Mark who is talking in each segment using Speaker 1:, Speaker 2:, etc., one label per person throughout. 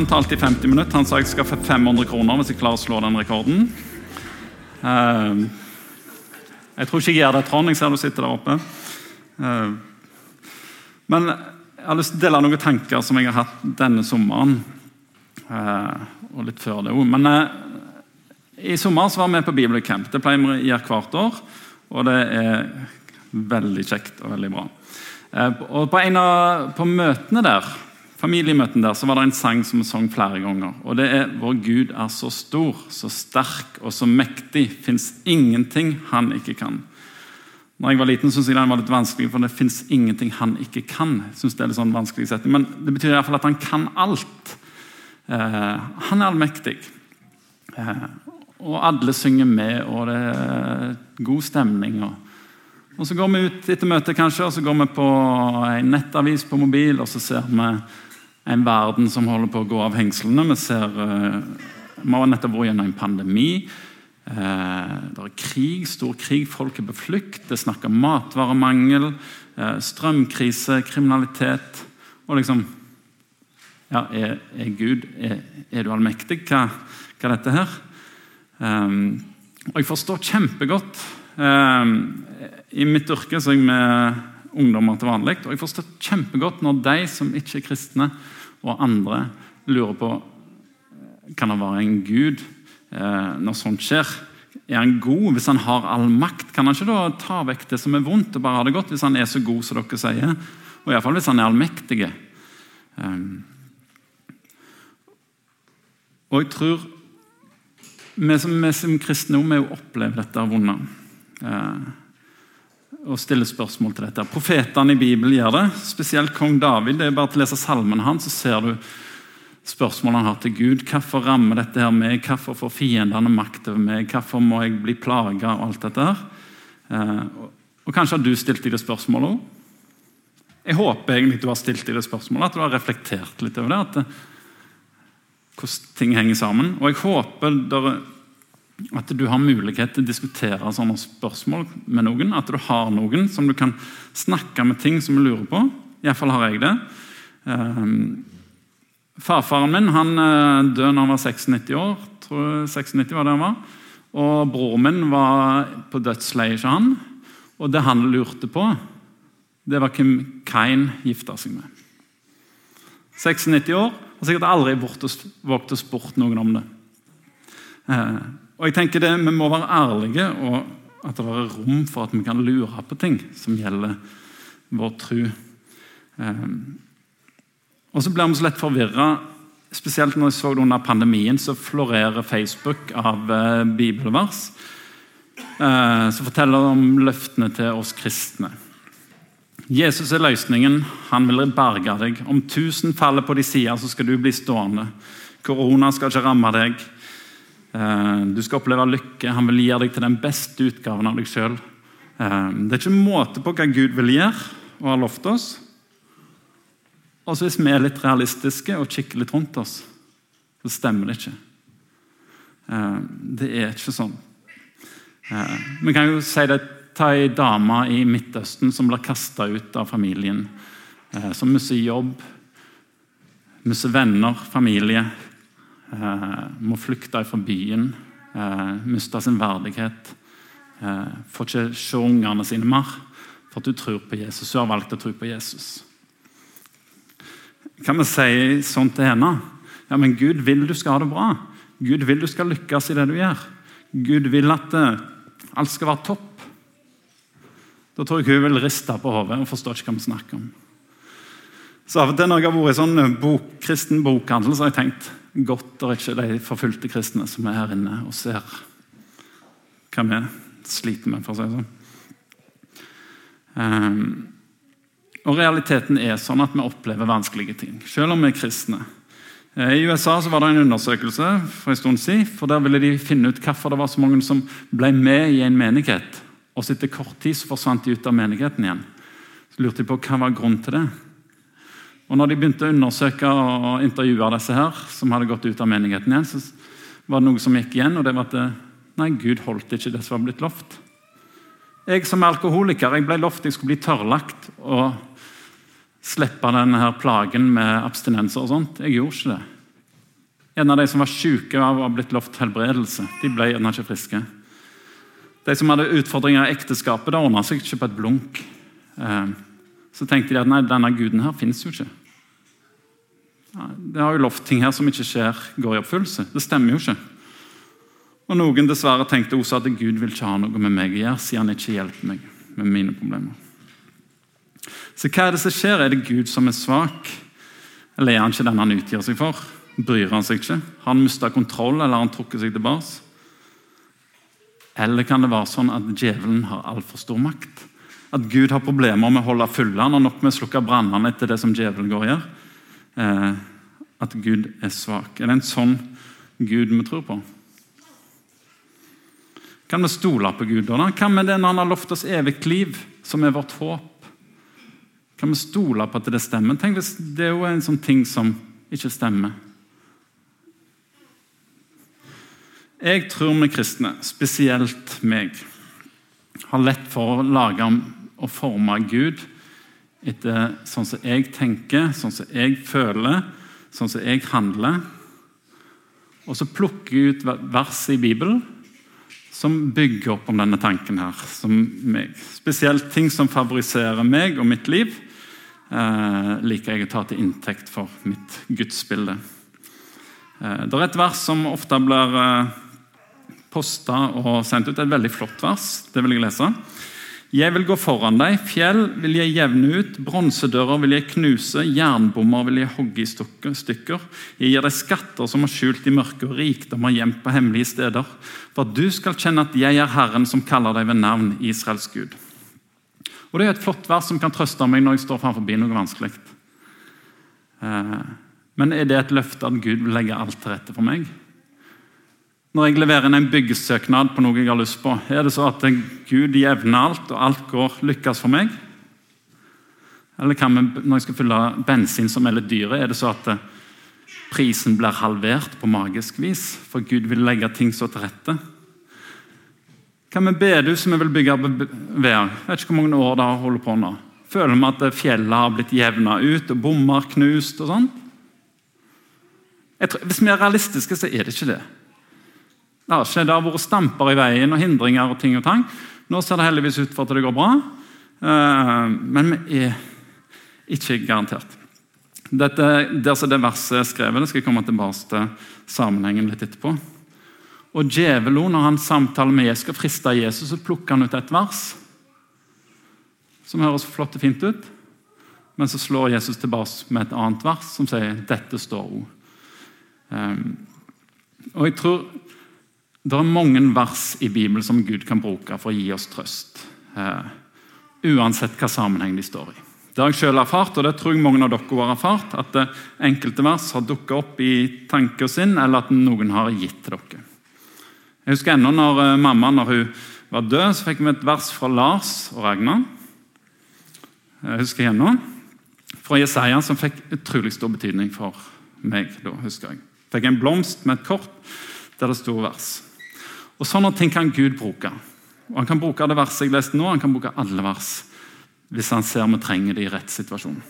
Speaker 1: han talte i 50 minutter. Han sa jeg skal få 500 kroner hvis jeg klarer å slå den rekorden. Uh, jeg tror ikke jeg gjør det, Trond. Jeg ser du sitter der oppe. Uh, men jeg har lyst til å dele noen tanker som jeg har hatt denne sommeren. Uh, og litt før det òg. Men i sommer så var vi på bibelcamp. Det pleier vi å gjøre hvert år. Og det er veldig kjekt og veldig bra. og på en av på møtene der familiemøten der så var det en sang som vi sang flere ganger. og Det er 'Vår Gud er så stor, så sterk og så mektig'. Fins ingenting han ikke kan. Når jeg var liten, syntes jeg den var litt vanskelig, for det fins ingenting han ikke kan. Synes det er litt sånn vanskelig setning, Men det betyr i hvert fall at han kan alt. Eh, han er allmektig. Eh, og alle synger med, og det er god stemning. og og Så går vi ut etter møtet, kanskje, og så går vi på en nettavis på mobil og så ser vi en verden som holder på å gå av hengslene. Vi ser uh, vi har nettopp vært gjennom en pandemi. Uh, det er krig, stor krig, folk er på flukt. Det er snakk om matvaremangel, uh, strømkrise, kriminalitet. Og liksom Ja, er, er Gud er, er, du allmektig? Hva, hva er dette her? Um, og jeg forstår kjempegodt um, I mitt yrke så er jeg med ungdommer til vanlig. Og jeg forstår kjempegodt når de som ikke er kristne, og andre lurer på kan det være en gud eh, når sånt skjer. Er han god hvis han har all makt? Kan han ikke da ta vekk det som er vondt, og bare ha det godt hvis han er så god som dere sier? Og iallfall hvis han er allmektig. Um, og jeg tror vi som, vi som kristne òg opplever dette vonde. Uh, og stille spørsmål til dette. Profetene i Bibelen gjør det, spesielt kong David. det er bare til å lese salmen hans, så ser du spørsmålene han har til Gud. Hvorfor rammer dette her meg? Hvorfor får fiendene makt over meg? Hvorfor må jeg bli plaga? Og alt dette her. Eh, og Kanskje har du stilt deg det spørsmålet òg? Jeg håper egentlig du har stilt deg det spørsmålet, at du har reflektert litt over det. at det, Hvordan ting henger sammen. Og jeg håper dere at du har mulighet til å diskutere sånne spørsmål med noen. At du har noen som du kan snakke med ting som du lurer på. Iallfall har jeg det. Um, farfaren min han eh, døde da han var 96 år. tror jeg 96 var det han var. Og broren min var på dødsleiet ikke han. Og det han lurte på, det var hvem Kain gifta seg med. 96 år, og sikkert aldri våget å spurt noen om det. Uh, og jeg tenker det, Vi må være ærlige, og at det er rom for at vi kan lure på ting som gjelder vår tro. Um, og så blir vi så lett forvirra. Spesielt når jeg så det under pandemien, så florerer Facebook av uh, bibelvers uh, som forteller om løftene til oss kristne. Jesus er løsningen. Han vil berge deg. Om tusen faller på de sider, så skal du bli stående. Korona skal ikke ramme deg. Eh, du skal oppleve lykke. Han vil gi deg til den beste utgaven av deg sjøl. Eh, det er ikke måte på hva Gud vil gjøre og har lovt oss. Og så hvis vi er litt realistiske og kikker litt rundt oss, så stemmer det ikke. Eh, det er ikke sånn. Vi kan jo si det Ta ei dame i Midtøsten som blir kasta ut av familien. Som mister jobb, mister venner, familie må flykte fra byen, eh, miste sin verdighet. Eh, får ikke se ungene sine mer for at du tror på Jesus. Du har valgt å tro på Jesus. Kan vi si sånn til henne? Ja, men Gud vil du skal ha det bra. Gud vil du skal lykkes i det du gjør. Gud vil at alt skal være topp. Da tror jeg hun vil riste på hodet og forstår ikke hva vi snakker om. Så av og til når jeg har vært i sånn bok, kristen bokhandel, så har jeg tenkt godt og ikke de forfulgte kristne som er her inne og ser hva vi sliter med, for å si det sånn. Um, og Realiteten er sånn at vi opplever vanskelige ting, selv om vi er kristne. Eh, I USA så var det en undersøkelse for en stund siden, for der ville de finne ut hvorfor det var så mange som ble med i en menighet, og så etter kort tid så forsvant de ut av menigheten igjen. Så lurte de på hva var grunnen til det. Og når de begynte å undersøke og intervjue disse her, som hadde gått ut av menigheten igjen, så var det noe som gikk igjen, og det var at nei, Gud holdt ikke det som var blitt lovt. Jeg som alkoholiker jeg ble lovt jeg skulle bli tørrlagt og slippe denne her plagen med abstinenser. og sånt. Jeg gjorde ikke det. En av de som var syke av å ha blitt lovt helbredelse, de ble gjerne ikke friske. De som hadde utfordringer i ekteskapet, det ordna seg ikke på et blunk. Eh, så tenkte de at nei, denne guden her fins jo ikke. Det har jo lovt ting her som ikke skjer, går i oppfyllelse. Det stemmer jo ikke. Og Noen dessverre tenkte også at Gud vil ikke ha noe med meg å gjøre, siden han ikke hjelper meg med mine problemer. Så hva er det som skjer? Er det Gud som er svak? Eller er han ikke den han utgir seg for? Bryr han seg ikke? Har han mista kontroll, eller har han trukket seg tilbake? Eller kan det være sånn at djevelen har altfor stor makt? At Gud har problemer med å holde fulle, han har nok med å slukke brannene etter det som djevelen går og gjør? Eh, at Gud er svak. Er det en sånn Gud vi tror på? Kan vi stole på Gud? Hva med den han har lovt oss evig liv, som er vårt håp? Kan vi stole på at det stemmer? Tenk hvis det er en sånn ting som ikke stemmer. Jeg tror vi kristne, spesielt meg, har lett for å lage og forme Gud etter sånn som jeg tenker, sånn som jeg føler, sånn som jeg handler. Og så plukker jeg ut vers i Bibelen som bygger opp om denne tanken her. Spesielt ting som favoriserer meg og mitt liv eh, liker jeg å ta til inntekt for mitt gudsbilde. Eh, det er et vers som ofte blir eh, posta og sendt ut. Et veldig flott vers. Det vil jeg lese. Jeg vil gå foran deg, fjell vil jeg jevne ut, bronsedører vil jeg knuse, jernbommer vil jeg hogge i stykker. Jeg gir deg skatter som er skjult i mørket, og rikdommer gjemt på hemmelige steder, for at du skal kjenne at jeg er Herren som kaller deg ved navn, Israels Gud. Og Det er et flott vers som kan trøste meg når jeg står forbi noe vanskelig. Eh, men er det et løfte at Gud vil legge alt til rette for meg? Når jeg leverer inn en byggesøknad på noe jeg har lyst på, er det så at Gud jevner alt, og alt går lykkes for meg? Eller kan vi, når jeg skal fylle bensin som er litt dyre, er det så at prisen blir halvert på magisk vis? For Gud vil legge ting så til rette? Hva med bedehus som vi vil bygge ved? Jeg vet ikke hvor mange år det har holdt på nå. Føler vi at fjellet har blitt jevna ut, og bommer knust og sånn? Hvis vi er realistiske, så er det ikke det. Det har skjedd, det har vært stamper i veien og hindringer og ting og tang. Nå ser det heldigvis ut for at det går bra, eh, men vi er ikke garantert. Dette, der det verset er skrevet, skal jeg komme tilbake til sammenhengen litt etterpå. Og Djevelen, når han samtaler med Jesus, skal friste Jesus, så plukker han ut et vers som høres flott og fint ut. Men så slår Jesus tilbake med et annet vers som sier 'dette står hun. Um, og jeg tror det er mange vers i Bibelen som Gud kan bruke for å gi oss trøst. Eh, uansett hva sammenheng de står i. Det har jeg selv erfart, og det tror jeg mange av dere har erfart. At enkelte vers har dukket opp i tanken sin, eller at noen har gitt til dere. Jeg husker ennå når eh, mamma når hun var død, så fikk vi et vers fra Lars og Ragnar. Jeg husker ennå. Fra Jesaja, som fikk utrolig stor betydning for meg. da, husker jeg. Fikk en blomst med et kort der det sto vers. Og Sånne ting kan Gud bruke. Og Han kan bruke det verset jeg leste nå, han kan bruke alle vers hvis han ser vi trenger det i rett situasjon.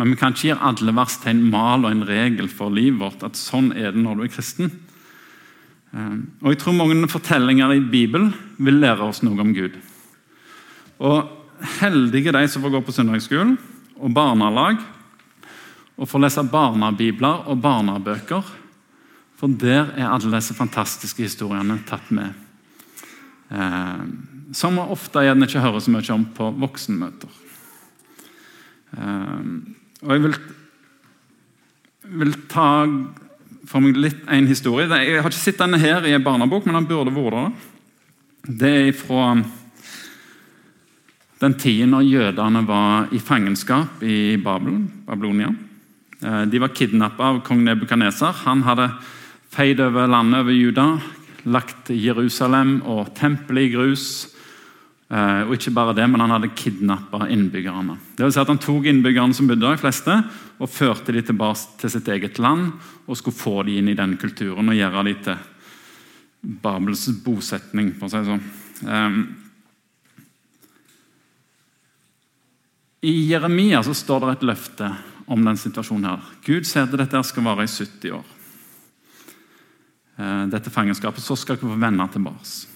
Speaker 1: Men vi kan ikke gi alle vers til en mal og en regel for livet vårt. at sånn er det når du er kristen. Ehm, og Jeg tror mange fortellinger i Bibelen vil lære oss noe om Gud. Og Heldige de som får gå på søndagsskolen og barnelag og får lese barnebibler og barnebøker. For der er alle disse fantastiske historiene tatt med. Eh, som ofte gjerne ikke hører så mye om på voksenmøter. Eh, og Jeg vil, vil ta for meg litt en historie. Jeg har ikke sett denne her i en barnebok, men den burde vært det. Det er fra den tiden når jødene var i fangenskap i Babel, Babylonia. Eh, de var kidnappa av kong Nebukadneser. Han hadde feid over landet over Juda, lagt Jerusalem og tempelet i grus. Eh, og ikke bare det, men Han hadde kidnappa innbyggerne. Det vil si at Han tok innbyggerne som bodde der, de fleste, og førte dem tilbake til sitt eget land og skulle få dem inn i den kulturen og gjøre dem til Babels bosetning. for å si det sånn. Um, I Jeremia så står det et løfte om den situasjonen. her. Gud sier at dette skal vare i 70 år. Eh, dette fangenskapet. Så skal dere få venner tilbake.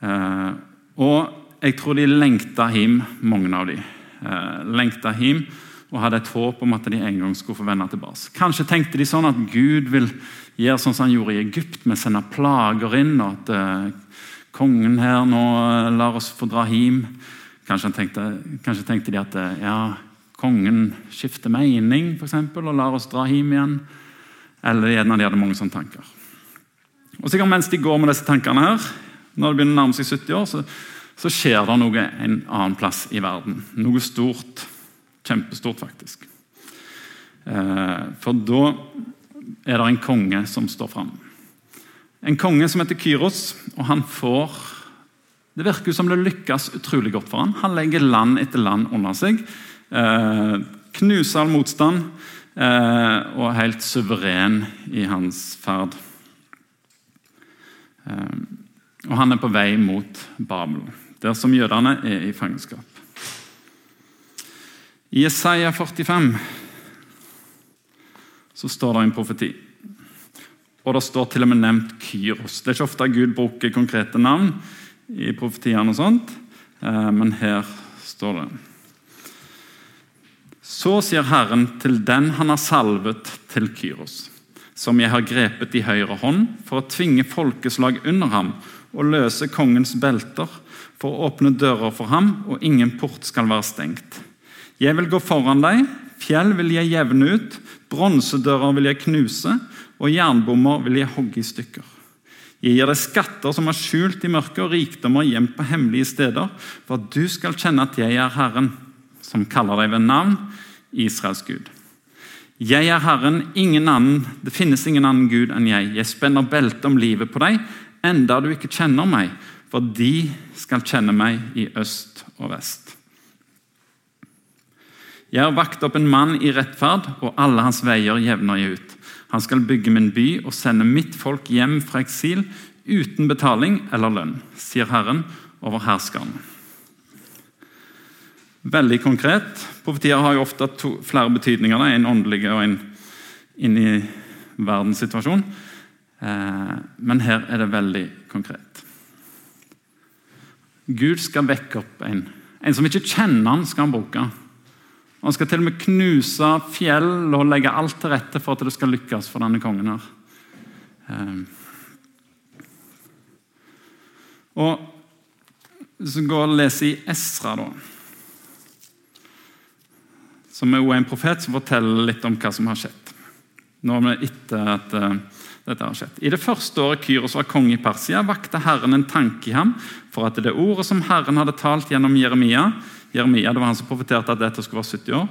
Speaker 1: Eh, og jeg tror de lengta hjem, mange av de. Eh, lengta hjem og hadde et håp om at de en gang skulle få vende tilbake. Kanskje tenkte de sånn at Gud vil gjøre sånn som han gjorde i Egypt, med å sende plager inn, og at eh, kongen her nå lar oss få dra hjem. Kanskje tenkte, kanskje tenkte, de at ja, kongen skifter mening eksempel, og lar oss dra hjem igjen. Eller gjerne de hadde mange sånne tanker. Og sikkert Mens de går med disse tankene, her, når det begynner å nærme seg 70 år, så, så skjer det noe en annen plass i verden. Noe stort Kjempestort, faktisk. Eh, for da er det en konge som står fram. En konge som heter Kyros, og han får Det virker som det lykkes utrolig godt for han. Han legger land etter land under seg. Eh, knuser all motstand og er helt suveren i hans ferd. Og han er på vei mot Babel, der som jødene er i fangenskap. I Jesaja 45 så står det en profeti. Og det står til og med nevnt Kyros. Det er ikke ofte Gud bruker konkrete navn i profetiene, og eh, men her står det. Så sier Herren til den han har salvet til Kyros, som jeg har grepet i høyre hånd for å tvinge folkeslag under ham og løse kongens belter, for å åpne dører for ham, og ingen port skal være stengt. Jeg vil gå foran deg, fjell vil jeg jevne ut, bronsedører vil jeg knuse, og jernbommer vil jeg hogge i stykker. Jeg gir deg skatter som er skjult i mørket, og rikdommer gjemt på hemmelige steder, for at du skal kjenne at jeg er Herren, som kaller deg ved navn, Israels Gud. Jeg er Herren, ingen annen, det finnes ingen annen Gud enn jeg. Jeg spenner beltet om livet på deg, enda du ikke kjenner meg, for de skal kjenne meg i øst og vest. Jeg har vakt opp en mann i rettferd, og alle hans veier jevner jeg ut. Han skal bygge min by og sende mitt folk hjem fra eksil uten betaling eller lønn, sier Herren over herskeren. Veldig konkret. Profetier har jo ofte to, flere betydninger. En åndelig og en inni verdenssituasjon. Eh, men her er det veldig konkret. Gud skal vekke opp en. En som ikke kjenner han, skal han bruke. Han skal til og med knuse fjell og legge alt til rette for at det skal lykkes for denne kongen. her. Ehm. Og Hvis vi går og leser i Esra, da, som er en profet som forteller litt om hva som har skjedd. Nå er etter at uh, dette har skjedd. I det første året Kyros var konge i Persia, vakte Herren en tanke i ham for at det ordet som Herren hadde talt gjennom Jeremia, Jeremia, det var han som profeterte at dette skulle være 70 år,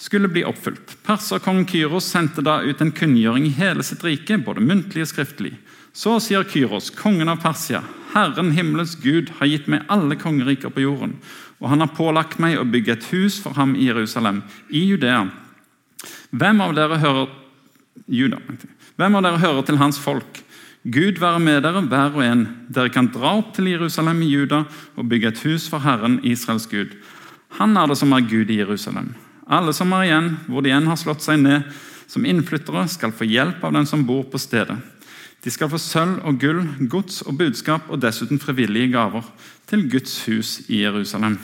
Speaker 1: skulle bli oppfylt. Perserkongen Kyros sendte da ut en kunngjøring i hele sitt rike, både muntlig og skriftlig. Så sier Kyros, kongen av Persia, Herren himmelens Gud har gitt meg alle kongeriker på jorden, og han har pålagt meg å bygge et hus for ham i Jerusalem, i Judea. Hvem av dere hører Juda, hvem av dere hører til hans folk? Gud være med dere, hver og en. Dere kan dra opp til Jerusalem i Juda og bygge et hus for Herren, Israels Gud. Han er det som er Gud i Jerusalem. Alle som er igjen, hvor de enn har slått seg ned som innflyttere, skal få hjelp av den som bor på stedet. De skal få sølv og gull, gods og budskap og dessuten frivillige gaver til Guds hus i Jerusalem.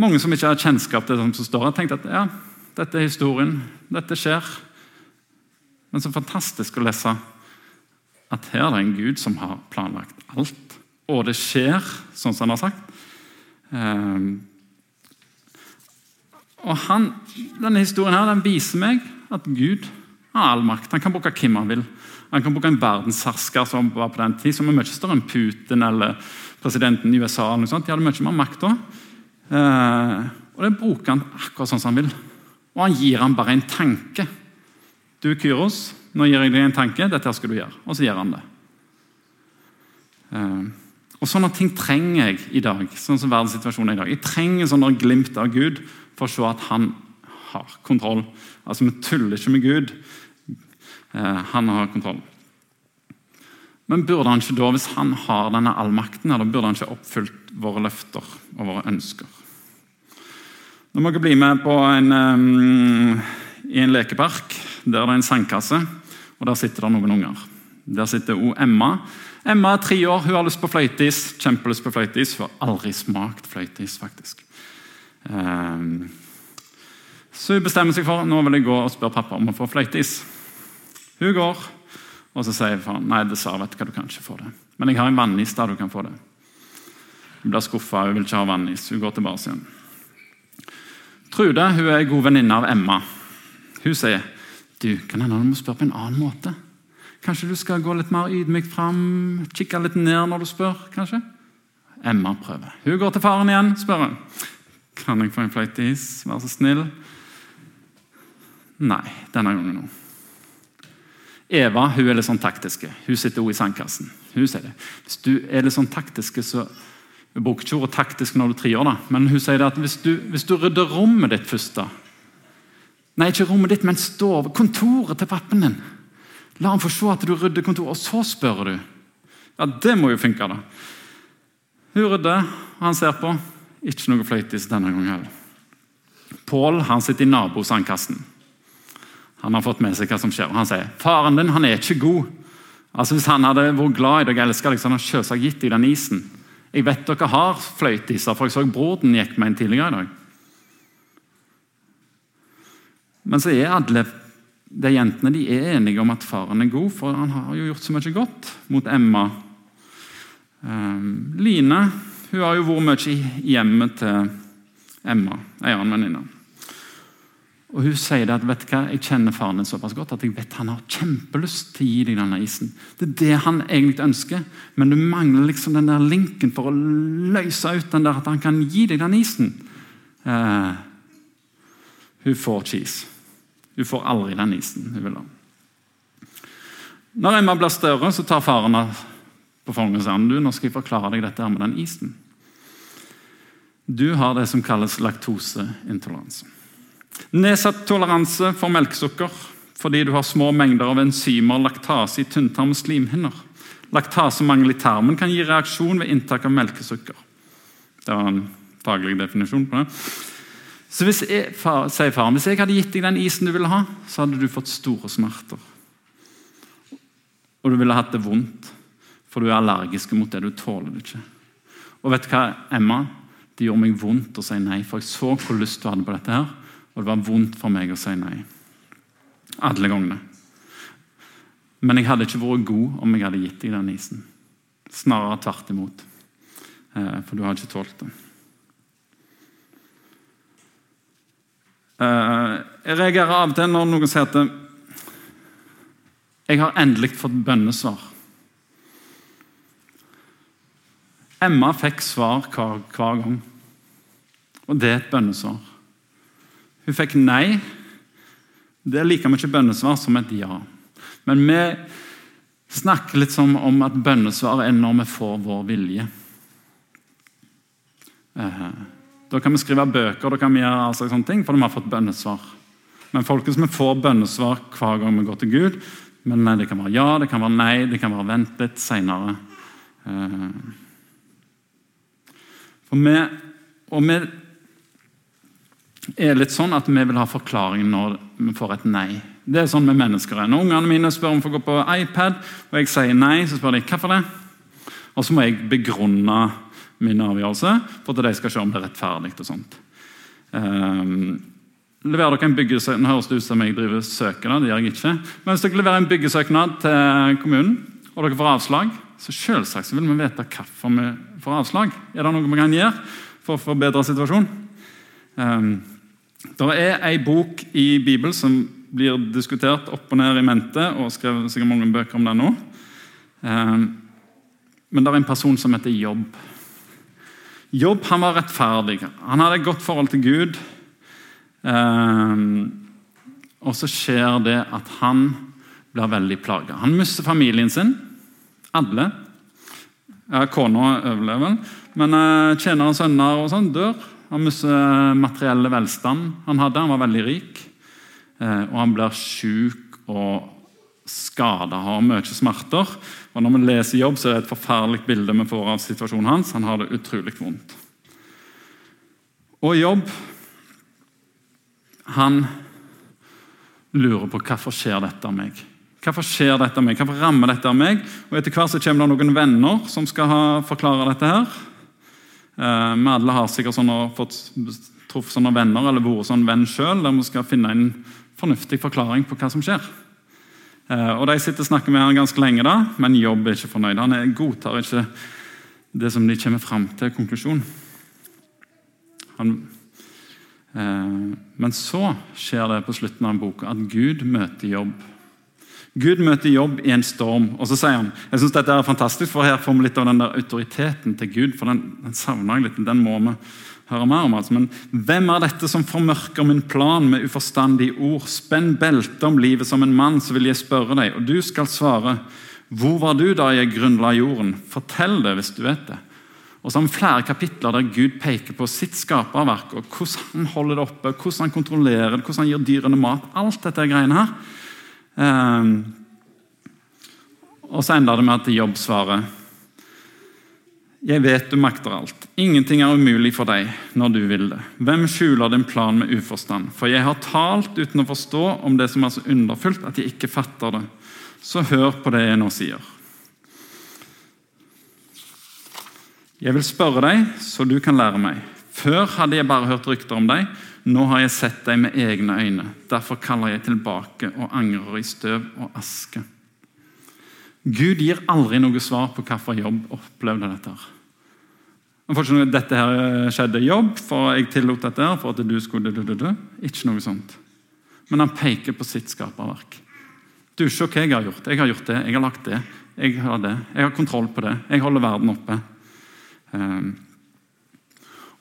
Speaker 1: Mange som ikke har kjennskap til det som står her, tenkte at ja, dette er historien, dette skjer. Men så fantastisk å lese at her er det en Gud som har planlagt alt og det skjer sånn som han har sagt. Um, og han, Denne historien her, den viser meg at Gud har all makt. Han kan bruke hvem han vil. Han kan bruke en verdenshersker som var på den tid, som er mye større enn Putin eller presidenten i USA. eller noe sånt. De hadde mye mer makt da. Uh, og det bruker han akkurat sånn som han vil. Og han gir ham bare en tanke. Du, Kyros, nå gir jeg deg en tanke. Dette skal du gjøre. Og så gjør han det. Uh, og Sånne ting trenger jeg i dag. sånn som verdenssituasjonen er i dag. Jeg trenger sånne glimt av Gud for å se at han har kontroll. Altså, Vi tuller ikke med Gud. Eh, han har kontroll. Men burde han ikke da, hvis han har denne allmakten, eller burde han ikke oppfylt våre løfter og våre ønsker? Nå må dere bli med på en, um, i en lekepark. Der det er en sandkasse, og der sitter det noen unger. Der sitter òg Emma. Emma er tre år, hun har lyst på fløyteis. Kjempelyst på fløyteis. Hun har aldri smakt fløyteis, faktisk. Um, så hun bestemmer seg for nå vil jeg gå og spørre pappa om å få fløyteis. Hun går, og så sier faren nei, dessverre, vet du hva, du kan ikke få det. Men jeg har en vannis der du kan få det. Hun blir skuffa, hun vil ikke ha vannis. Hun går tilbake igjen. Trude hun er en god venninne av Emma. Hun sier du, kan hende du må spørre på en annen måte. Kanskje du skal gå litt mer ydmykt fram, kikke litt ned når du spør? kanskje? Emma prøver. Hun går til faren igjen spør hun. Kan jeg få en fløyteis, vær så snill? Nei, denne gangen nå. Eva hun er litt sånn taktiske. Hun sitter også i sandkassen. Hun sier det. Hvis du er litt sånn taktiske, så Jeg bruker ikke ordet taktisk når du er år, da. men hun sier at hvis du, hvis du rydder rommet ditt først da, Nei, ikke rommet ditt, men stov, kontoret til pappen din. La han få se at du rydder kontoret, og så spør du. Ja, Det må jo funke, da. Hun rydder, og han ser på. Ikke noe fløytis denne gangen heller. Pål sitter i nabosandkassen. Han har fått med seg hva som skjer, og han sier faren din han er ikke god. Altså Hvis han hadde vært glad i deg, elska deg, så hadde han selvsagt gitt deg den isen. Jeg vet dere har fløyteiser, for jeg så broren gikk med en tidligere i dag. Men så er alle de jentene de er enige om at faren er god, for han har jo gjort så mye godt mot Emma. Um, Line hun har jo vært mye i hjemmet til Emma, ei annen venninne. Og Hun sier det at vet du hva, jeg kjenner faren din såpass godt at jeg vet han har kjempelyst til å gi deg denne isen. Det er det han egentlig ønsker, men du mangler liksom den der linken for å løse ut den der at han kan gi deg den isen. Eh, hun får cheese. Hun får aldri den isen hun vil ha. Når Emma blir større, så tar faren på fanget og sier nå skal jeg forklare deg dette med den isen. Du har det som kalles laktoseintoleranse. Nedsatt toleranse for melkesukker fordi du har små mengder av enzymer laktase i tynntarm og slimhinner. Laktasemangel i tarmen kan gi reaksjon ved inntak av melkesukker. Det var en faglig definisjon på det. Så hvis jeg, far, sier faren, hvis jeg hadde gitt deg den isen du ville ha, så hadde du fått store smerter. Og du ville hatt det vondt, for du er allergisk mot det. Du tåler det ikke. Og vet du hva, Emma? Det gjorde meg vondt å si nei, for jeg så hvor lyst du hadde på dette. her, Og det var vondt for meg å si nei. Alle gangene. Men jeg hadde ikke vært god om jeg hadde gitt deg den isen. Snarere tvert imot. Eh, for du har ikke tålt det. Eh, jeg reagerer av og til når noen sier at jeg har endelig fått bønnesvar. Emma fikk svar hver, hver gang, og det er et bønnesvar. Hun fikk nei. Det er like mye bønnesvar som et ja. Men vi snakker litt som om at bønnesvar er når vi får vår vilje. Da kan vi skrive bøker, da kan vi gjøre altså sånne ting, for de har fått bønnesvar. Men folkens, vi får bønnesvar hver gang vi går til Gud. Men nei, det kan være ja, det kan være nei, det kan være vent litt seinere. For vi, og vi er litt sånn at vi vil ha forklaring når vi får et nei. Det er sånn med mennesker er. Når ungene mine spør om å gå på iPad, og jeg sier nei, så spør de hvorfor det. Og så må jeg begrunne min avgjørelse for at de skal se om det er rettferdig. og sånt. Um, leverer dere en byggesøknad, høres det ut som jeg driver søknad, det gjør jeg ikke. Men hvis dere leverer en byggesøknad til kommunen, og dere får avslag, så selvsagt vil vi vite hvorfor vi får avslag. Er det noe vi kan gjøre for å forbedre situasjonen? Um, det er ei bok i Bibelen som blir diskutert opp og ned i mente, og skrevet sikkert mange bøker om den nå. Um, men det er en person som heter Jobb. Jobb han var rettferdig. Han hadde et godt forhold til Gud. Um, og så skjer det at han blir veldig plaga. Han mister familien sin. Alle. Ja, Kona overlever, men uh, tjenere og sønner og sånn dør. Han mister materielle velstand han hadde. Han var veldig rik. Uh, og han blir sjuk og skada, har mye smerter. Og Når vi leser Jobb, så er det et forferdelig bilde vi får av situasjonen hans. Han har det utrolig vondt. Og Jobb han lurer på hvorfor skjer dette av meg. Hvorfor skjer dette meg? Hvorfor rammer dette meg? Og Etter hvert så kommer det noen venner som skal forklare dette. her. Eh, vi alle har sikkert sånne, fått truffet sånne venner eller vært sånn venn sjøl, der vi skal finne en fornuftig forklaring på hva som skjer. Eh, og De sitter og snakker med han ganske lenge, da, men Jobb er ikke fornøyd. Han godtar ikke det som de kommer fram til konklusjon. Han, eh, men så skjer det på slutten av boka at Gud møter Jobb Gud møter jobb i en storm. Og så sier han jeg synes dette er fantastisk, for her får vi litt av den der autoriteten til Gud. for Den, den savner jeg litt, den må vi høre mer om. Altså. Men hvem er dette som formørker min plan med uforstandige ord? Spenn beltet om livet som en mann, så vil jeg spørre deg, og du skal svare. Hvor var du da jeg grunnla jorden? Fortell det hvis du vet det. Og så har vi flere kapitler der Gud peker på sitt skaperverk, og hvordan han holder det oppe, hvordan han kontrollerer det, hvordan han gir dyrene mat. Alt dette greiene her. Um, og så ender det med at Jobb svarer Jeg vet du makter alt. Ingenting er umulig for deg når du vil det. Hvem skjuler din plan med uforstand? For jeg har talt uten å forstå om det som er så underfullt at jeg ikke fatter det. Så hør på det jeg nå sier. Jeg vil spørre deg, så du kan lære meg. Før hadde jeg bare hørt rykter om deg. Nå har jeg sett deg med egne øyne. Derfor kaller jeg tilbake og angrer i støv og aske. Gud gir aldri noe svar på hvorfor Jobb opplevde dette. Dette her skjedde jobb, for jeg tillot dette her, for at du skulle dø, dø, dø. Ikke noe sånt. Men han peker på sitt skaperverk. Du, Se hva jeg har gjort. Jeg har gjort det, jeg har lagt det. Jeg har det. Jeg har kontroll på det. Jeg holder verden oppe. Um,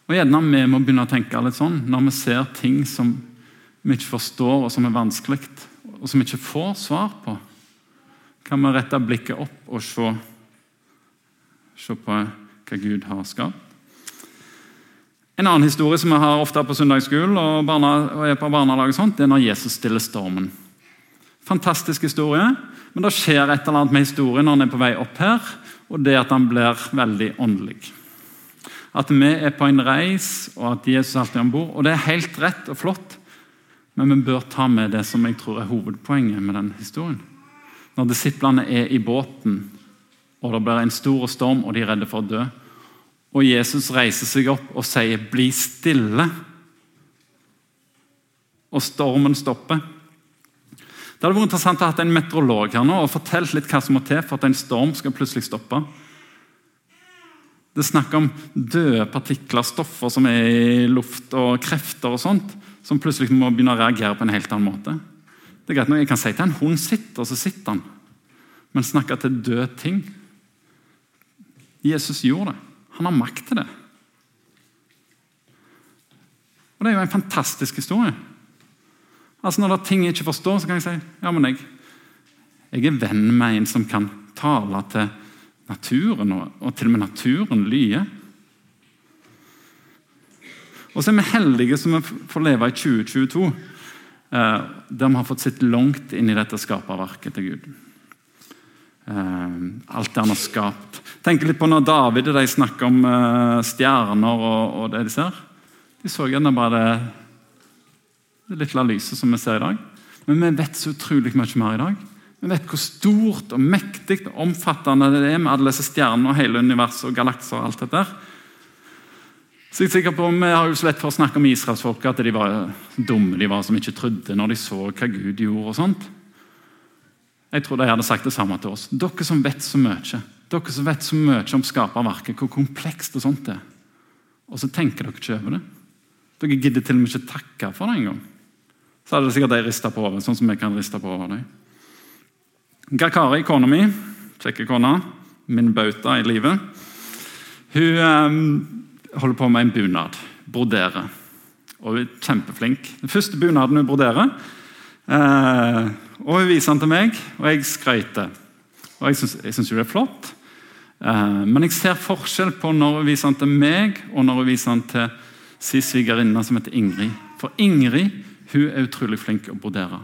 Speaker 1: og gjerne Vi må begynne å tenke litt sånn når vi ser ting som vi ikke forstår, og som er vanskelig, og som vi ikke får svar på. Kan vi rette blikket opp og se, se på hva Gud har skapt? En annen historie som vi har ofte på søndagsskolen og, og er på barnelag, sånt, det er når Jesus stiller stormen. Fantastisk historie, men det skjer et eller annet med historien når han er på vei opp her, og det at han blir veldig åndelig at vi er på en reis, og at Jesus alltid er om bord. Og det er helt rett og flott, men vi bør ta med det som jeg tror er hovedpoenget med den historien. Når disiplene er i båten, og det blir en stor storm, og de er redde for å dø, og Jesus reiser seg opp og sier 'bli stille', og stormen stopper. Det hadde vært interessant å ha en meteorolog her nå og fortalt litt hva som må til for at en storm skal plutselig stoppe. Det er snakk om døde partikler, stoffer som er i luft, og krefter og sånt, som plutselig må begynne å reagere på en helt annen måte. Det er greit når Jeg kan si til en hund 'sitt', og så sitter han. Men snakke til døde ting Jesus gjorde det. Han har makt til det. Og Det er jo en fantastisk historie. Altså Når det er ting jeg ikke forstår, så kan jeg si ja, men jeg, jeg er venn med en som kan tale til naturen, og, til og med naturen lyer. Og så er vi heldige som vi får leve i 2022, eh, der vi har fått sitte langt inn i dette skaperverket til Gud. Eh, alt det han har skapt. Tenk litt på når David og de snakker om eh, stjerner og, det de ser. De så gjerne bare det, det lille lyset som vi ser i dag. Men vi vet så utrolig mye mer i dag. Vi vet hvor stort og mektig og omfattende det er med alle disse stjernene og hele universet og galakser. og alt dette. Så jeg er sikker på, Vi har jo så lett for å snakke om israelsfolket, at de var dumme de var som ikke trodde når de så hva Gud gjorde. og sånt. Jeg tror de hadde sagt det samme til oss. Dere som vet så mye dere som vet så mye om skaperverket, hvor komplekst og sånt er. Og så tenker dere ikke over det. Dere gidder til og med ikke takke for det engang. Så hadde det sikkert de rista på over, sånn som vi kan riste på dem. Gakari, kona mi, kjekke kona, min bauta i livet, hun eh, holder på med en bunad. Broderer. Og hun er kjempeflink. Den første bunaden hun broderer. Eh, og Hun viser den til meg, og jeg skrøyter. Og Jeg syns det er flott. Eh, men jeg ser forskjell på når hun viser den til meg, og når hun viser den til sin svigerinne som heter Ingrid. For Ingrid hun er utrolig flink å brodere.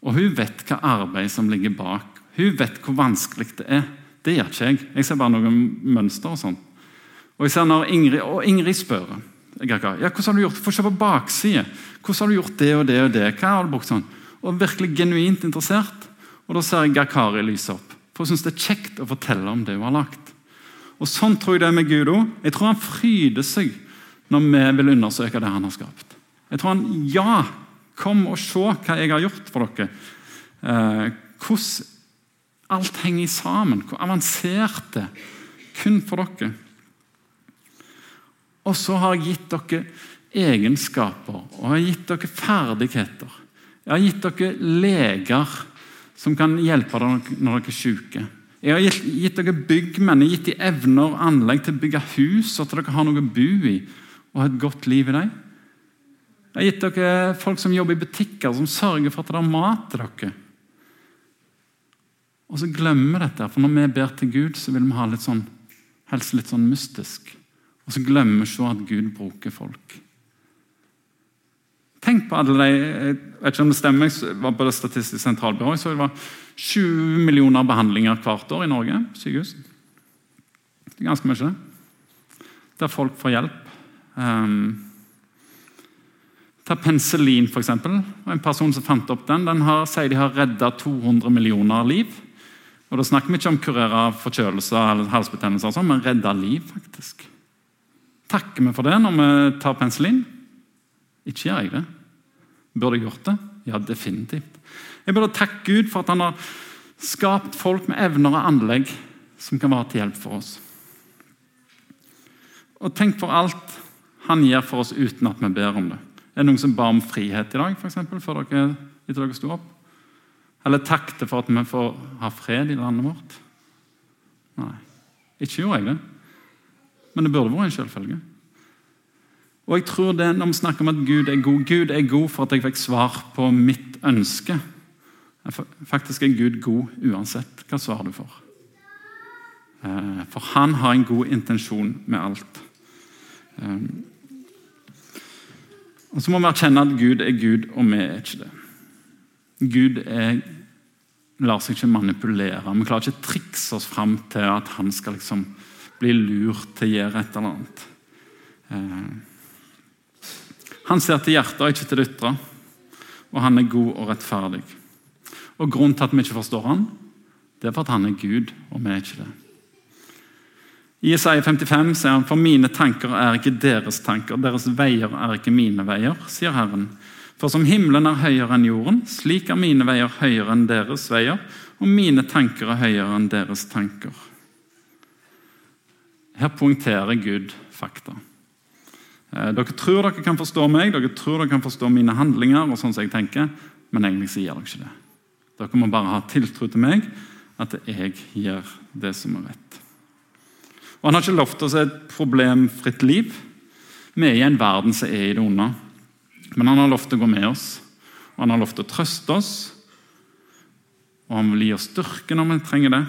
Speaker 1: Og hun vet hva arbeid som ligger bak. Hun vet hvor vanskelig det er. Det gjør ikke jeg. Jeg ser bare noen mønster og sånn. Og jeg ser når Ingrid, og Ingrid spør Ja, hvordan har du gjort Få se på baksiden. Hvordan har du gjort det og det og det? Hva har du brukt sånn? Og virkelig genuint interessert. Og da ser jeg Gakari lyse opp. For hun syns det er kjekt å fortelle om det hun har lagt. Og Sånn tror jeg det er med Gud òg. Jeg tror han fryder seg når vi vil undersøke det han har skapt. Jeg tror han Ja, kom og se hva jeg har gjort for dere. Eh, hvordan alt henger sammen. Hvor avansert det kun for dere. Og så har jeg gitt dere egenskaper og jeg har gitt dere ferdigheter. Jeg har gitt dere leger som kan hjelpe dere når dere er syke. Jeg har gitt, gitt dere byggmenn, jeg har gitt dem evner og anlegg til å bygge hus, så at dere har noe å bo i og et godt liv i dem. Jeg har gitt dere folk som jobber i butikker, som sørger for at det er mat til dere. Og så glemmer vi dette, for når vi ber til Gud, så vil vi ha litt sånn, helst litt sånn mystisk. Og så glemmer vi så at Gud bruker folk. Tenk på alle de Jeg vet ikke om det stemmer, jeg var på det Statistisk sentralbyrå. Så det var 20 millioner behandlinger hvert år i Norge. sykehus. Det er ganske mye. Der folk får hjelp. Um, ta penicillin, f.eks. En person som fant opp den, den har, sier de har redda 200 millioner liv. Og Da snakker vi ikke om kurere forkjølelser eller halsbetennelser, sånn, men redda liv. faktisk. Takker vi for det når vi tar penicillin? Ikke gjør jeg det. Burde jeg gjort det? Ja, definitivt. Jeg burde takke Gud for at han har skapt folk med evner og anlegg som kan være til hjelp for oss. Og tenk for alt han gjør for oss uten at vi ber om det. Er det noen som ba om frihet i dag, for eksempel, før dere, etter dere sto opp? Eller takket for at vi får ha fred i landet vårt? Nei, ikke gjorde jeg det. Men det burde vært en selvfølge. Og jeg tror det Når vi snakker om at Gud er god Gud er god for at jeg fikk svar på mitt ønske. Faktisk er Gud god uansett hva svar du får. Eh, for han har en god intensjon med alt. Og Så må vi erkjenne at Gud er Gud, og vi er ikke det. Gud er, lar seg ikke manipulere. Vi klarer ikke å trikse oss fram til at han skal liksom bli lurt til å gjøre et eller annet. Eh, han ser til hjertet og ikke til det ytre, og han er god og rettferdig. Og Grunnen til at vi ikke forstår han, det er for at han er Gud, og vi er ikke det. I Isaiah 55 sier han for mine tanker er ikke deres tanker, deres veier er ikke mine veier, sier Herren. For som himmelen er høyere enn jorden, slik er mine veier høyere enn deres veier, og mine tanker er høyere enn deres tanker. Her poengterer Gud fakta. Eh, dere tror dere kan forstå meg, dere tror dere kan forstå mine handlinger, og sånn som jeg tenker, men egentlig sier dere ikke det. Dere må bare ha tiltro til meg, at jeg gjør det som er rett. Og Han har ikke lovt oss et problemfritt liv. Vi er i en verden som er i det onde. Men han har lovt å gå med oss, og han har lovt å trøste oss. Og han vil gi oss styrke når vi trenger det.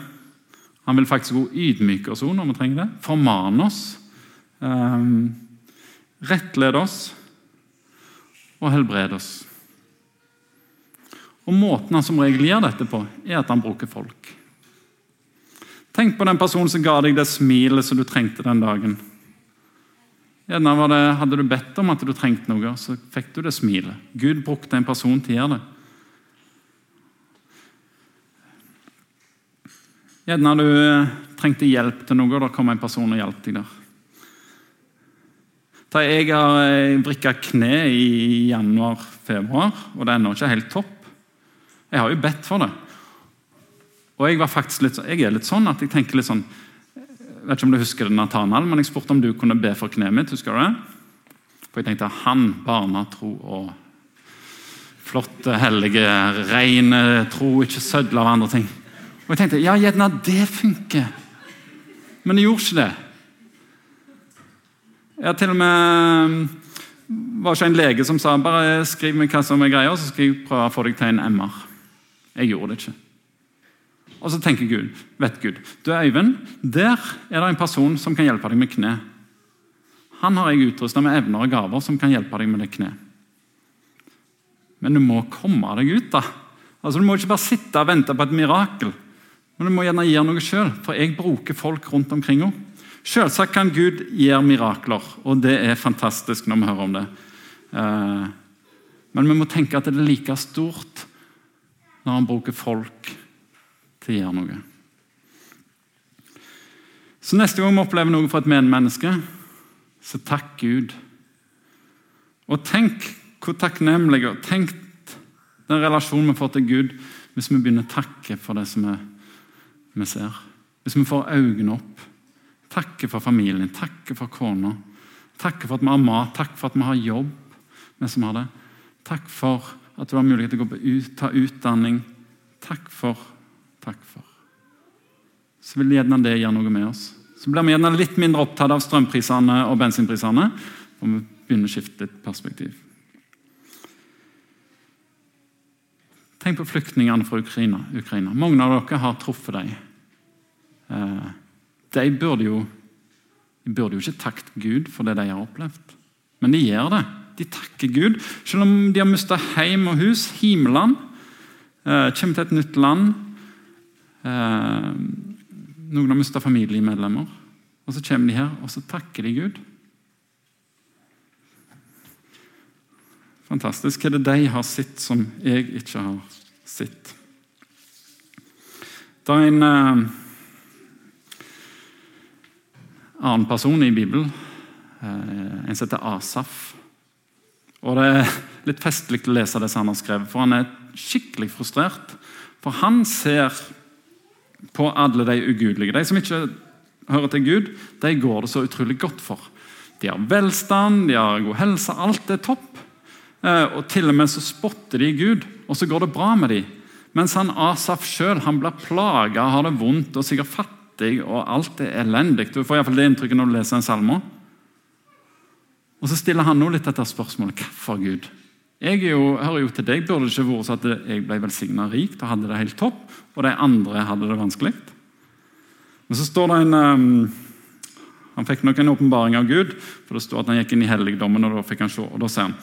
Speaker 1: Han vil faktisk også ydmyke oss når vi trenger det. Formane oss. Um, rettlede oss og helbrede oss. Og Måten han som regel gjør dette på, er at han bruker folk. Tenk på den personen som ga deg det smilet som du trengte den dagen. Gjerne det, Hadde du bedt om at du trengte noe, så fikk du det smilet. Gud brukte en person til å gjøre det. Gjerne du eh, trengte hjelp til noe, da kom en person og hjalp deg der. Da jeg har eh, vrikka kne i januar-februar, og det er ennå ikke helt topp. Jeg har jo bedt for det. Og Jeg var faktisk litt, jeg er litt sånn at jeg tenker litt sånn jeg vet ikke om du husker det, Nathanael, men jeg spurte om du kunne be for kneet mitt. husker du det? For jeg tenkte han, barna tro og flotte, hellige, rene tro, ikke sødle av andre ting. Og jeg tenkte ja, gjerne det funker. Men det gjorde ikke det. Jeg har til og med var ikke en lege som sa bare skriv meg hva som er greia, så skal jeg prøve å få deg til en MR. Jeg gjorde det ikke. Og så tenker Gud, vet Gud du Øyvind, der er det en person som kan hjelpe deg med kne. Han har jeg utrusta med evner og gaver som kan hjelpe deg med det kne. Men du må komme deg ut, da. Altså, Du må ikke bare sitte og vente på et mirakel. Men du må gjerne gjøre noe sjøl, for jeg bruker folk rundt omkring henne. Selvsagt kan Gud gjøre mirakler, og det er fantastisk når vi hører om det. Eh, men vi må tenke at det er like stort når han bruker folk til å gjøre noe. Så neste gang vi opplever noe fra et medmenneske, så takk Gud. Og tenk hvor takknemlige og tenk den relasjonen vi får til Gud hvis vi begynner å takke for det som vi, ser. Hvis vi får øynene opp. Takke for familien, takke for kona. Takke for at vi har mat, takk for at vi har jobb. vi som har det. Takk for at du har mulighet til å ut, ta utdanning. Takk for, takk for. Så vil gjerne det gjøre noe med oss. Så blir vi gjerne litt mindre opptatt av strømprisene og bensinprisene. Og vi begynner å skifte litt perspektiv. Tenk på flyktningene fra Ukraina. Ukraina. Mange av dere har truffet dem. Eh, de burde jo, de burde jo ikke takke Gud for det de har opplevd, men de gjør det. De takker Gud, selv om de har mista hjem og hus, himmelen. Eh, kommer til et nytt land. Eh, noen har mista familiemedlemmer. Og Så kommer de her, og så takker de Gud. Fantastisk. Hva er det de har sett som jeg ikke har sett? Det er en eh, annen person i Bibelen, eh, en som heter Asaf. Og Det er litt festlig å lese det han har skrevet, for han er skikkelig frustrert. For han ser på alle de ugudelige. De som ikke hører til Gud, de går det så utrolig godt for. De har velstand, de har god helse, alt er topp. Eh, og Til og med så spotter de Gud, og så går det bra med dem. Mens han Asaf sjøl blir plaga, har det vondt og sikkert fattig, og alt er elendig. Du får iallfall det inntrykket når du leser en salme. Og Så stiller han nå litt dette spørsmålet hvorfor Gud. Jeg jo, hører jo til deg, Burde det ikke vært så at jeg ble velsigna rikt og hadde det helt topp, og de andre hadde det vanskelig? Men så står det en um, Han fikk nok en åpenbaring av Gud, for det står at han gikk inn i helligdommen, og da fikk han se, og da ser han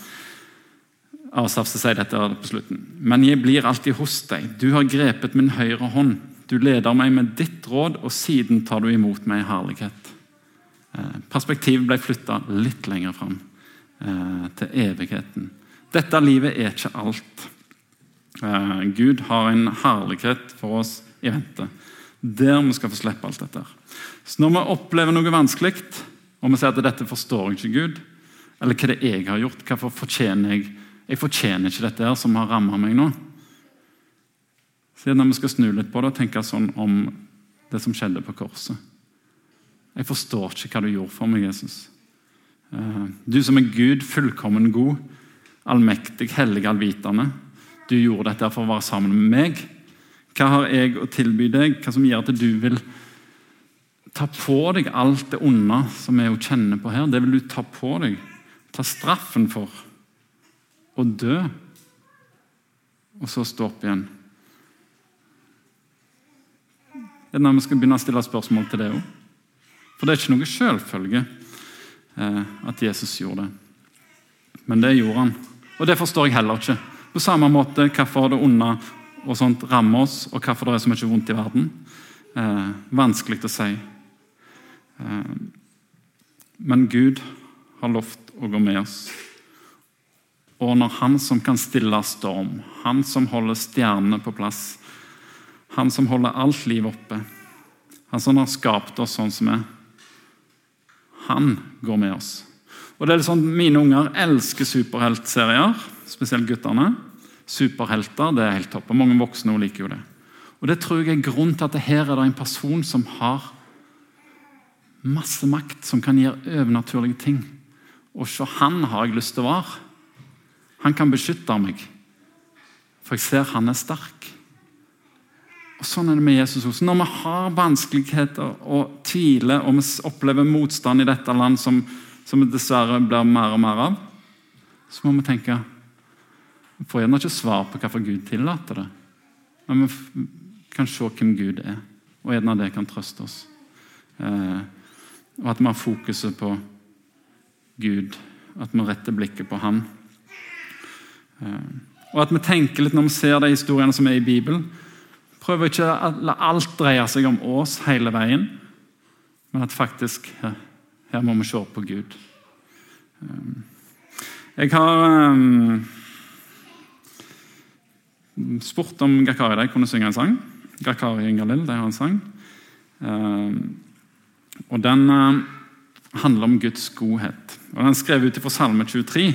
Speaker 1: Asaf sier dette på slutten. Men jeg blir alltid hos deg. Du har grepet min høyre hånd. Du leder meg med ditt råd, og siden tar du imot meg i herlighet. Eh, perspektivet ble flytta litt lenger fram, eh, til evigheten. Dette livet er ikke alt. Eh, Gud har en herlighet for oss i vente. Der vi skal få slippe alt dette. Så Når vi opplever noe vanskelig, og vi sier at dette forstår jeg ikke Gud, eller hva det er jeg har gjort, hvorfor fortjener jeg jeg fortjener ikke dette her som har ramma meg nå. Så når vi skal snu litt på det og tenke sånn om det som skjedde på korset. Jeg forstår ikke hva du gjorde for meg, Jesus. Eh, du som er Gud, fullkommen god, allmektig, hellig, allvitende. Du gjorde dette for å være sammen med meg. Hva har jeg å tilby deg? Hva som gjør at du vil ta på deg alt det onde som jeg kjenner på her? Det vil du ta på deg. Ta straffen for og dø, og så stå opp igjen. Det er når vi skal begynne å stille spørsmål til det òg. For det er ikke noe selvfølge eh, at Jesus gjorde det. Men det gjorde han. Og det forstår jeg heller ikke. På samme måte hvorfor det onde og sånt rammer oss, og hvorfor det er så mye vondt i verden. Eh, vanskelig å si. Eh, men Gud har lovt å gå med oss. Og når Han som kan stille storm, Han som holder stjernene på plass, Han som holder alt liv oppe, Han som har skapt oss sånn som vi er, Han går med oss. Og det er sånn, Mine unger elsker superheltserier, spesielt guttene. Superhelter det er helt topp. og Mange voksne liker jo det. Og Det tror jeg er grunnen til at det her er det en person som har masse makt, som kan gjøre overnaturlige ting. Og se han har jeg lyst til å være. Han kan beskytte meg, for jeg ser han er sterk. Og Sånn er det med Jesus også. Når vi har vanskeligheter og tviler, og vi opplever motstand i dette land som, som det dessverre blir mer og mer av, så må vi tenke Vi får gjerne ikke svar på hvorfor Gud tillater det, men vi kan se hvem Gud er, og gjerne det kan trøste oss. Eh, og at vi har fokuset på Gud, at vi retter blikket på Han. Eh, og at vi tenker litt når vi ser de historiene som er i Bibelen. Prøver ikke å la alt dreie seg om oss hele veien, Men at faktisk her, her må vi se på Gud. Um, jeg har um, spurt om Gakari de kunne synge en sang. Gakari Ingalil de har en sang. Um, og Den uh, handler om Guds godhet. Og Den er skrevet ut fra Salme 23.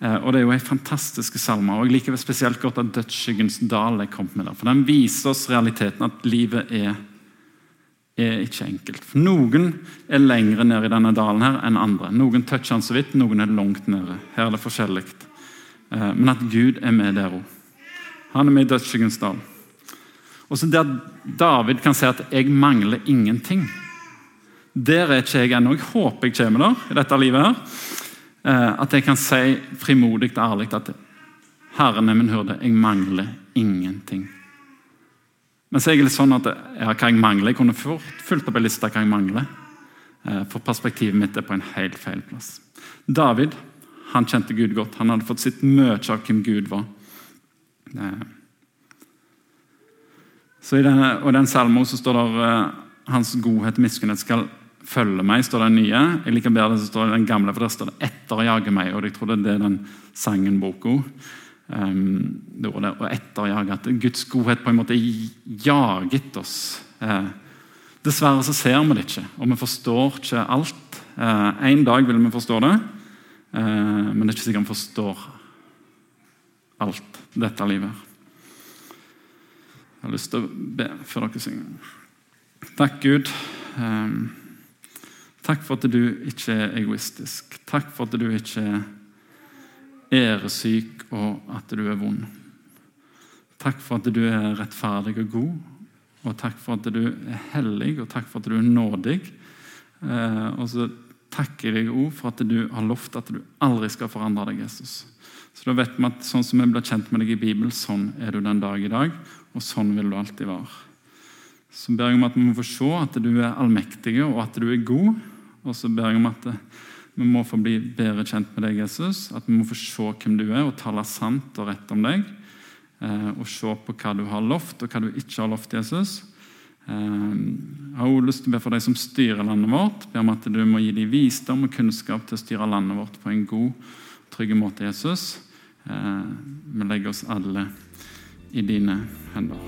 Speaker 1: Uh, og Det er jo en fantastisk salme. og Jeg liker spesielt godt at 'Dødsskyggens dal' er kommet med der. For Den viser oss realiteten at livet er er ikke enkelt. For Noen er lengre nede i denne dalen her enn andre. Noen toucher han så vidt, noen er langt nede. Her er det forskjellig. Eh, men at Gud er med der òg. Han er med i dødsskyggens dal. Og så Der David kan si at 'jeg mangler ingenting'. Der er ikke jeg ennå. Jeg håper jeg kommer der i dette livet. her. Eh, at jeg kan si frimodig og ærlig at 'Herren er min hyrde, jeg mangler ingenting'. Mens så er jeg litt sånn at ja, hva jeg mangler, jeg kunne fulgt opp en liste hva jeg mangler. Eh, for perspektivet mitt er på en helt feil plass. David han kjente Gud godt. Han hadde fått sitt mye av hvem Gud var. Eh, så I denne, og den salmen så står det uh, hans godhet og miskunnhet skal følge meg. står det nye. Jeg liker bedre det som står den gamle, for der står det 'etterjage meg'. og Jeg tror det er den sangen boka. Um, det å etterjage. At Guds godhet på en måte jaget oss. Eh, dessverre så ser vi det ikke, og vi forstår ikke alt. Eh, en dag vil vi forstå det, eh, men det er ikke sikkert vi forstår alt dette livet. Jeg har lyst til å be før dere synger. Takk, Gud. Um, takk for at du ikke er egoistisk. Takk for at du ikke er æresyk og at du er vond. Takk for at du er rettferdig og god, og takk for at du er hellig, og takk for at du er nådig. Eh, og så takker jeg deg òg for at du har lovt at du aldri skal forandre deg, Jesus. Så da vet vi at sånn som vi blir kjent med deg i Bibelen, sånn er du den dag i dag, og sånn vil du alltid være. Så ber jeg om at vi må få se at du er allmektig, og at du er god. Og så ber jeg om at vi må få bli bedre kjent med deg, Jesus. At vi må få se hvem du er, og tale sant og rett om deg. Eh, og se på hva du har lovt, og hva du ikke har lovt, Jesus. Eh, jeg har også lyst til å be for de som styrer landet vårt. Be om at du må gi dem visdom og kunnskap til å styre landet vårt på en god, trygg måte, Jesus. Eh, vi legger oss alle i dine hender.